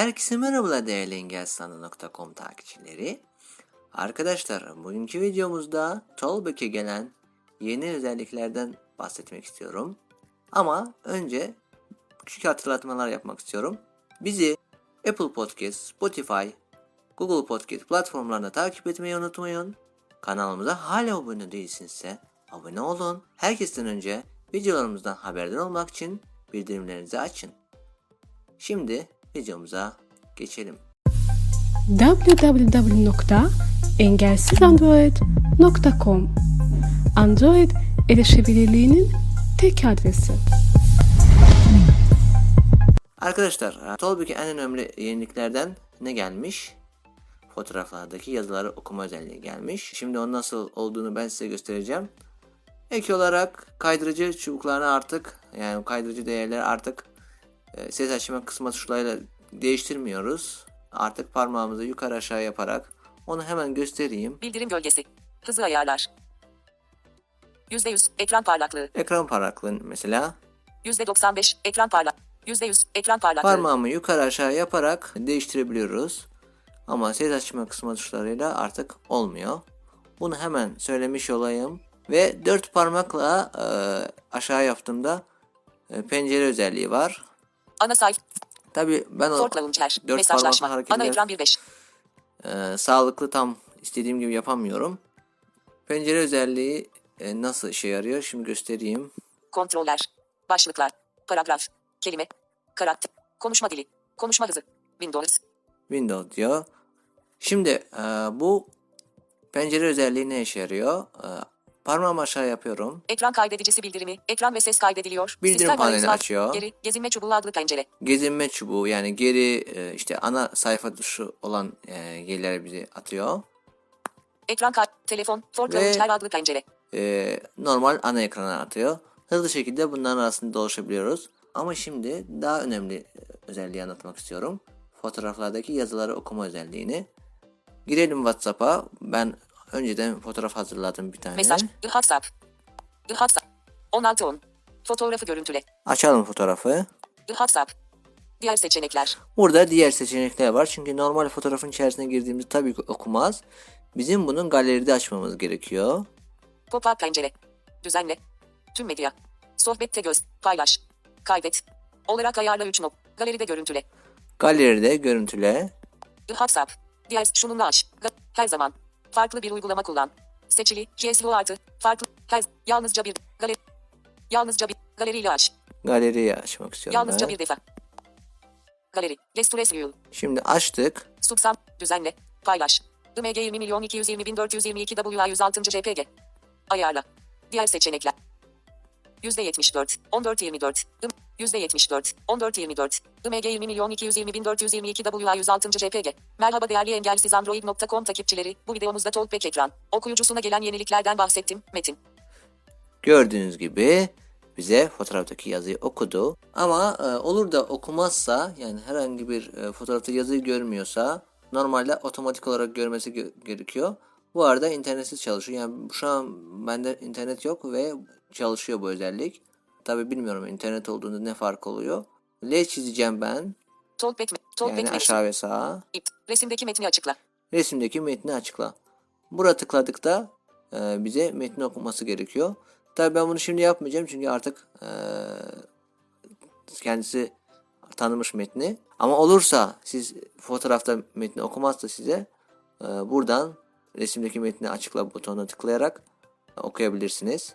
Herkese merhabalar değerli engelsanı.com takipçileri. Arkadaşlar bugünkü videomuzda Tollback'e gelen yeni özelliklerden bahsetmek istiyorum. Ama önce küçük hatırlatmalar yapmak istiyorum. Bizi Apple Podcast, Spotify, Google Podcast platformlarında takip etmeyi unutmayın. Kanalımıza hala abone değilsinizse abone olun. Herkesten önce videolarımızdan haberdar olmak için bildirimlerinizi açın. Şimdi videomuza geçelim. www.engelsizandroid.com Android erişebilirliğinin tek adresi. Arkadaşlar, Tolbek'e en önemli yeniliklerden ne gelmiş? Fotoğraflardaki yazıları okuma özelliği gelmiş. Şimdi onun nasıl olduğunu ben size göstereceğim. Ek olarak kaydırıcı çubuklarını artık yani kaydırıcı değerleri artık ses açma kısma tuşlarıyla değiştirmiyoruz. Artık parmağımızı yukarı aşağı yaparak onu hemen göstereyim. Bildirim gölgesi. Hızı ayarlar. %100 ekran parlaklığı. Ekran parlaklığı mesela %95 ekran parlak. %100 ekran parlaklığı. parmağımı yukarı aşağı yaparak değiştirebiliyoruz. Ama ses açma kısma tuşlarıyla artık olmuyor. Bunu hemen söylemiş olayım. Ve dört parmakla e, aşağı yaptığımda e, pencere özelliği var. Ana sayfa. Tabi ben Sort launcher. dört Mesajlaşma. parmakla Ana ekran hareketleri 1.5. e, sağlıklı tam istediğim gibi yapamıyorum. Pencere özelliği e, nasıl işe yarıyor şimdi göstereyim. Kontroller. Başlıklar. Paragraf. Kelime. Karakter. Konuşma dili. Konuşma hızı. Windows. Windows diyor. Şimdi e, bu pencere özelliği ne işe yarıyor? E, parmağımı aşağı yapıyorum. Ekran kaydedicisi bildirimi. Ekran ve ses kaydediliyor. Bildirim Sistem paneli arayüzü alt- açıyor. Geri. Gezinme çubuğu adlı pencere. Gezinme çubuğu yani geri e, işte ana sayfa dışı olan e, yerlere bizi atıyor. Ekran kay Telefon. Launcher adlı pencere. E, normal ana ekrana atıyor. Hızlı şekilde bunların arasında dolaşabiliyoruz. Ama şimdi daha önemli e, özelliği anlatmak istiyorum. Fotoğraflardaki yazıları okuma özelliğini. Girelim WhatsApp'a. Ben önceden fotoğraf hazırladım bir tane. Mesaj. WhatsApp. WhatsApp. 16 10. Fotoğrafı görüntüle. Açalım fotoğrafı. WhatsApp. Diğer seçenekler. Burada diğer seçenekler var. Çünkü normal fotoğrafın içerisine girdiğimizde tabii ki okumaz. Bizim bunun galeride açmamız gerekiyor. Pop-up pencere. Düzenle. Tüm medya. Sohbette göz. Paylaş. Kaydet. Olarak ayarla 3 nok. Galeride görüntüle. Galeride görüntüle. WhatsApp. Diğer şununla aç. Her zaman. Farklı bir uygulama kullan. Seçili. KSLO artı. Farklı. Her. Yalnızca bir. Galeri. Yalnızca bir. Galeriyle aç. Galeriyi açmak istiyorum Yalnızca ben. bir defa. Galeri. Restores View. Şimdi açtık. Subsam. Düzenle. Paylaş. IMG 20 milyon 220 bin 422 WA 106. JPG. Ayarla. Diğer seçenekler. %74, 1424, ım, %74, 1424, IMG 20 milyon 220 bin 422 WA 106. JPG. Merhaba değerli engelsiz Android.com takipçileri, bu videomuzda Talkback ekran, okuyucusuna gelen yeniliklerden bahsettim, Metin. Gördüğünüz gibi bize fotoğraftaki yazıyı okudu. Ama e, olur da okumazsa yani herhangi bir e, fotoğrafta yazıyı görmüyorsa normalde otomatik olarak görmesi ge- gerekiyor. Bu arada internetsiz çalışıyor. Yani şu an bende internet yok ve çalışıyor bu özellik. Tabi bilmiyorum internet olduğunda ne fark oluyor. L çizeceğim ben. Talkback, Talkback Yani metni. aşağı ve sağa. Resimdeki metni açıkla. Resimdeki metni açıkla. Bura tıkladıkta e, bize metni okuması gerekiyor. Tabii ben bunu şimdi yapmayacağım çünkü artık e, kendisi tanımış metni. Ama olursa siz fotoğrafta metni okumazsa size e, buradan resimdeki metni açıkla butonuna tıklayarak e, okuyabilirsiniz.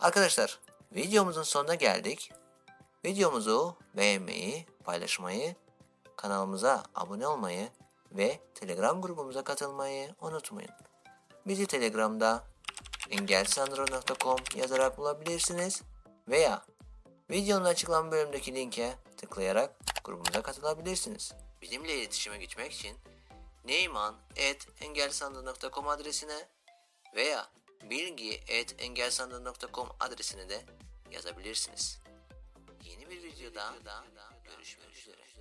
Arkadaşlar videomuzun sonuna geldik. Videomuzu beğenmeyi, paylaşmayı, kanalımıza abone olmayı ve Telegram grubumuza katılmayı unutmayın. Bizi Telegram'da engelsandro.com yazarak bulabilirsiniz veya videonun açıklama bölümündeki linke tıklayarak grubumuza katılabilirsiniz. Bizimle iletişime geçmek için neyman.engelsandro.com adresine veya bilgi.engelsandro.com adresine de yazabilirsiniz. Yeni bir videoda görüşmek üzere.